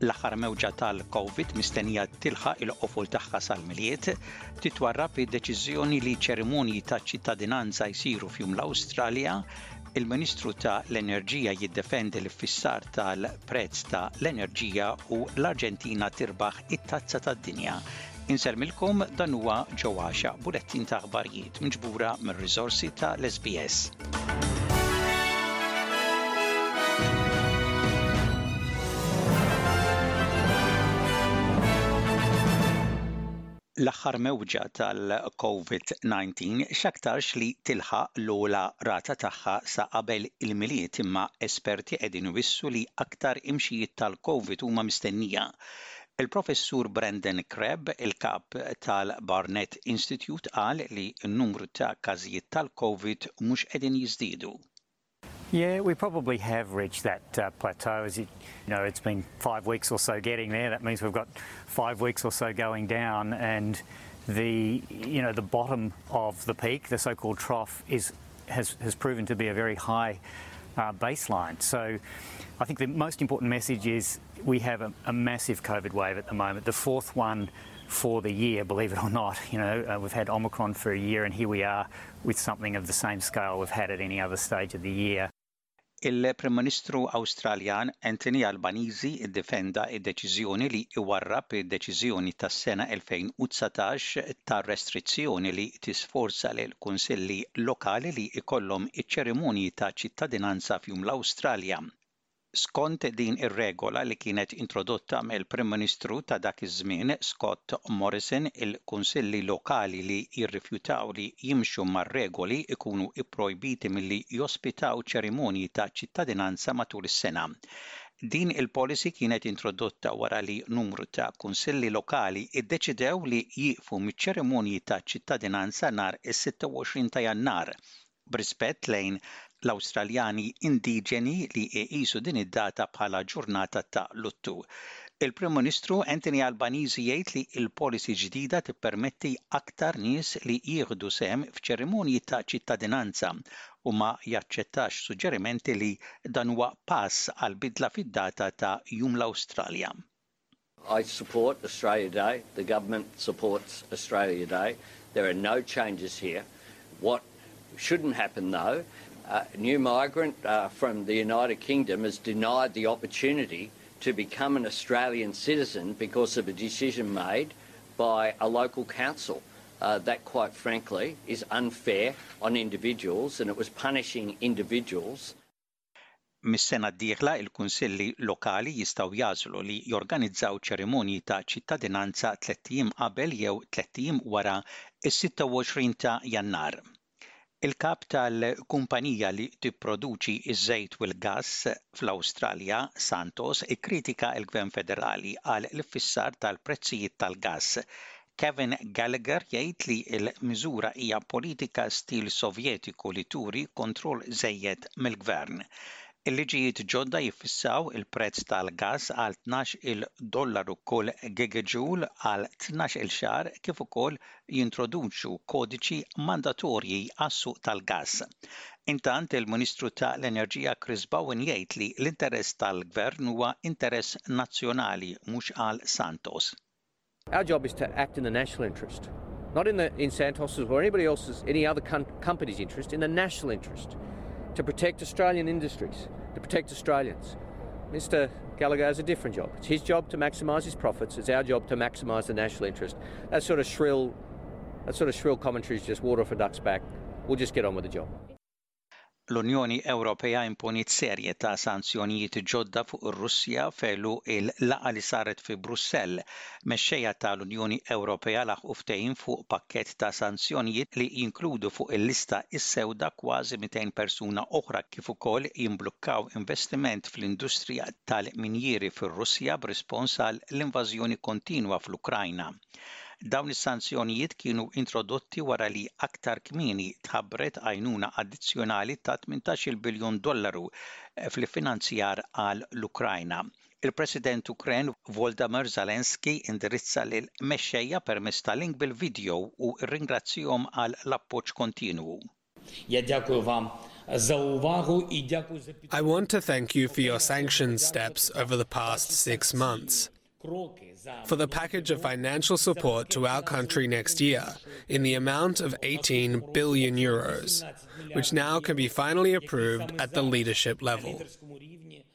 L-aħħar mewġa tal-Covid mistennija tilħaq il-qofol tagħha sal-Milied, titwarrab id-deċiżjoni li ċerimonji ta' ċittadinanza jsiru f'jum l-Awstralja Il-Ministru ta' l-Enerġija jiddefendi l-iffissar tal-prezz ta' l-enerġija u l-Arġentina tirbaħ it-Tazza tad-Dinja. Insellmilkom dan huwa Ġo Għaxa, bulettin ta' aħbarijiet mġbura mir-riżorsi ta' l-SBS. L-aħħar mewġa tal-COVID-19 x'aktarx li tilħaq l-ogħla rata tagħha sa qabel il-Milied imma esperti qegħdin iwissu li aktar imxijiet tal-Covid huma mistennija. Il-Professur Brendan Crabb, il-Kap tal-Barnett Institute qal li n-numru ta' każijiet tal-Covid mhux qegħdin jiżdiedu. Yeah, we probably have reached that uh, plateau. As you, you know, it's been five weeks or so getting there. That means we've got five weeks or so going down, and the you know the bottom of the peak, the so-called trough, is has has proven to be a very high uh, baseline. So, I think the most important message is we have a, a massive COVID wave at the moment, the fourth one for the year, believe it or not. You know, uh, we've had Omicron for a year, and here we are with something of the same scale we've had at any other stage of the year. Il-Prim Ministru Awstraljan Anthony Albanese iddifenda d-deċiżjoni li jwarrab id-deċiżjoni tas-sena 2019 ta' restrizzjoni li tisforza lill-kunsilli lokali li jkollhom iċ-ċerimonji ta' ċittadinanza f'Jum l-Awstralja Skont din ir-regola li kienet introdotta mill-Prim Ministru ta' dak iż-żmien, Scott Morrison, il-Kunsilli Lokali li jirrifjutaw li jimxu mar-regoli jkunu pprojbiti milli jospitaw ċerimonji ta' ċittadinanza matul is-sena. Din il-policy kienet introdotta wara li numru ta' Kunsilli Lokali ddeċidew li jieqfu miċ-ċerimonji ta' ċittadinanza nhar is-26 ta' Jannar b'rispett lejn l-Awstraljani indiġeni li jqisu din id-data bħala ġurnata ta' luttu. Il-Prim Ministru Anthony Albanese jgħid li l-policy ġdida tippermetti aktar nies li jieħdu sehem f'ċerimonji ta' ċittadinanza u ma jaċċettax suġġerimenti li dan huwa pass għal bidla fid-data ta' Jum l-Awstralja. I support Australia Day. The government supports Australia Day. There are no changes here. What shouldn't happen though uh, new migrant uh, from the United Kingdom is denied the opportunity to become an Australian citizen because of a decision made by a local council. Uh, that, quite frankly, is unfair on individuals and it was punishing individuals. Mis-sena d-dieħla, il-kunsilli lokali jistgħu jagħżlu li jorganizzaw ċerimonji ta' ċittadinanza tlett ijiem qabel jew tlett ijiem wara s-26 ta' Jannar. Il-kap tal-kumpanija li tipproduċi ż-żejt u l-gass fl-Awstralja, Santos, ikkritika l-Gvern Federali għal l-iffissar tal-prezzijiet tal-gass Kevin Gallagher jgħid li l-miżura hija politika stil Sovjetiku li turi kontroll żejjed mill-gvern. Il-liġijiet ġodda jiffissaw il-prezz tal-gass għal tnax-il dollaru kull gigajoule għal tnax-il xahar kif ukoll jintroduċu kodiċi mandatorji għas-suq tal-gass. Intant, il-Ministru ta' l-Enerġija Chris Bowen jgħid li l-interess tal-gvern huwa interess nazzjonali mhux għal Santos. Our job is to act in the national interest, not in the in Santos's or anybody else's, any other company's interest, in the national interest. to protect Australian industries, to protect Australians. Mr. Gallagher has a different job. It's his job to maximise his profits. It's our job to maximise the national interest. That sort of shrill, that sort of shrill commentary is just water for duck's back. We'll just get on with the job. L-Unjoni Ewropea imponiet serje ta' sanzjonijiet ġodda fuq ir-Russja f'għeluq il-laqgħa li saret fi Brussell. Mexxejja ta' l-Unjoni Ewropea laħqu ftehim fuq pakkett ta' sanzjonijiet li jinkludu fuq il-lista is-sewda kważi 200 persuna oħra kif ukoll jimblukkaw investiment fl-industrija tal-minjieri fir-Russja b'rispons għal l-invażjoni kontinwa fl-Ukrajna. Dawn is-sanzjonijiet kienu introdotti wara li aktar kmieni tħabbret għajnuna addizzjonali ta' 18-il biljun dollaru fl-iffinanzjar għal l-Ukrajna. Il-President Ukren Volodymyr Zelensky indirizza lill-mexxejja permezz ta' link bil-vidjow u rringrazzjahom għal l-appoġġ kontinwu. I want to thank you for your sanctions steps over the past six months. for the package of financial support to our country next year in the amount of 18 billion euros, which now can be finally approved at the leadership level.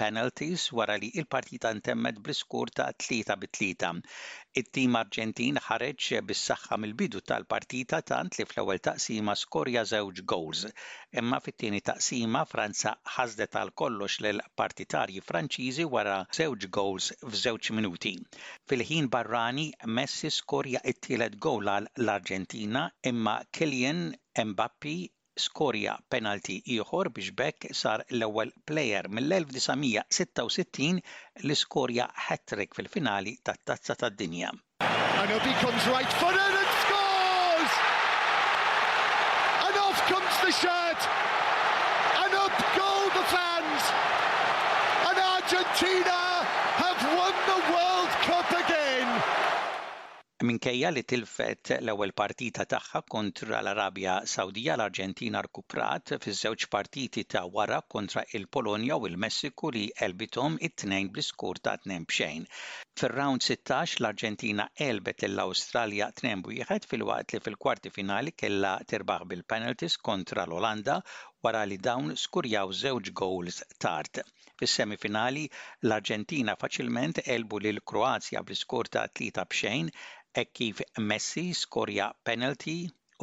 penalties wara li l-partita ntemmet bl-iskur ta' 3 bi 3. It-tim Arġentin ħareġ bis-saħħa mill-bidu tal-partita tant li fl-ewwel taqsima skorja żewġ gowls. Imma fit-tieni taqsima Franza ħasdet għal kollox lill-partitarji Franċiżi wara żewġ gowls f'żewġ minuti. Fil-ħin barrani Messi skorja t-tielet gowl għal l-Arġentina imma Kylian Mbappe skorja penalti ieħor biex b'hekk sar l-ewwel plejer mill-1966 li skorja hat-trick fil-finali tat-Tazza tad-Dinja. Anuoby comes right foot in and scores! And off comes the shirt! And up go the fans! And Argentina have won the World Cup again! Minkejja li tilfet l-ewwel partita tagħha kontra l-Arabja Sawdija, l-Arġentina rkuprat fiż-żewġ partiti ta' wara kontra l-Polonja u l-Messiku li għelbithom it-tnejn bl-iskur ta' tnejn b'xejn. Fir-rawnd sittax, l-Arġentina għelbet lill-Awstralja tnejn b'wieħed filwaqt li fil-kwarti finali kellha tirbaħ bil-penalties kontra l-Olanda wara li dawn skurjaw żewġ gowls tard. Fis-semifinali, l-Arġentina faċilment għelbu lill-Kroazja bl-iskor ta' 3 b'xejn hekk kif Messi skorja penalty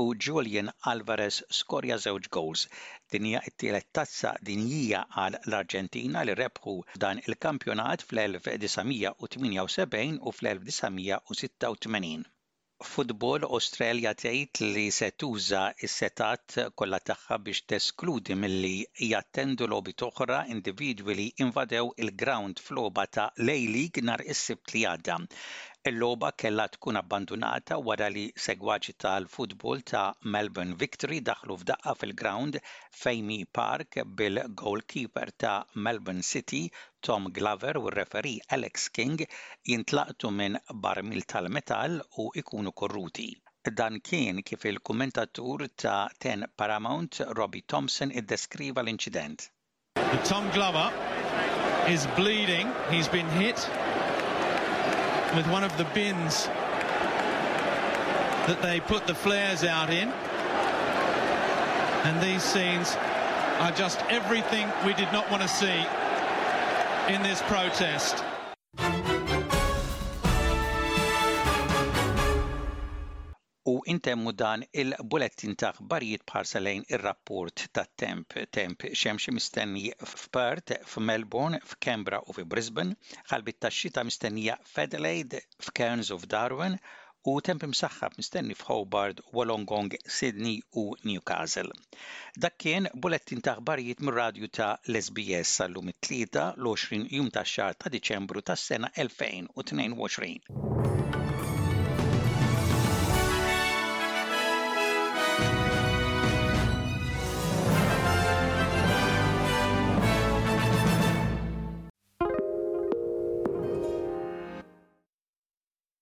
u Julian Alvarez skorja żewġ gowls. Din hija t-tielet Tazza Dinjija għal l-Arġentina li rebħu dan il-kampjonat fl-1978 u fl-1986. Football Australia tgħid li se tuża s-setgħat kollha tagħha biex teskludi milli jattendu logħbiet oħra individwi li invadew il-grawnd f'logħba ta' l-A-League nhar is-Sibt li għadda. Il-logħba kellha tkun abbandunata wara li segwaċi tal-football ta' Melbourne Victory daħlu f'daqqa fil-grawnd Fayme Park bil-goalkeeper ta' Melbourne City Tom Glover u r-referee Alex King jintlaqtu minn barmil tal-metall u jkunu korruti. Dan kien kif il-kummentatur ta' ten Paramount, Robbie Thompson iddeskriva l-inċident. Tom Glover is bleeding, he has been hit with one of the bins that they put the flares out in. And these scenes are just everything we did not want to see in this protest. U intemmu dan il-bulettin ta' aħbarijiet bħarsa lejn ir-rapport ta' temp temp xemx mistenni f'Perth, f'Melbourne, f'Kembra u fi Brisbane, ħalbit ta' xita mistennija f'Adelaide, f'Cairns u f'Darwin, u temp imsaħħab mistenni f'Hobart, Wollongong, Sydney u Newcastle. Dak kien bulettin ta' aħbarijiet mir-radju ta' l-SBS għallum it-Tlieta, l-20 jum tax-xahar ta' Diċembru tas-sena 2022.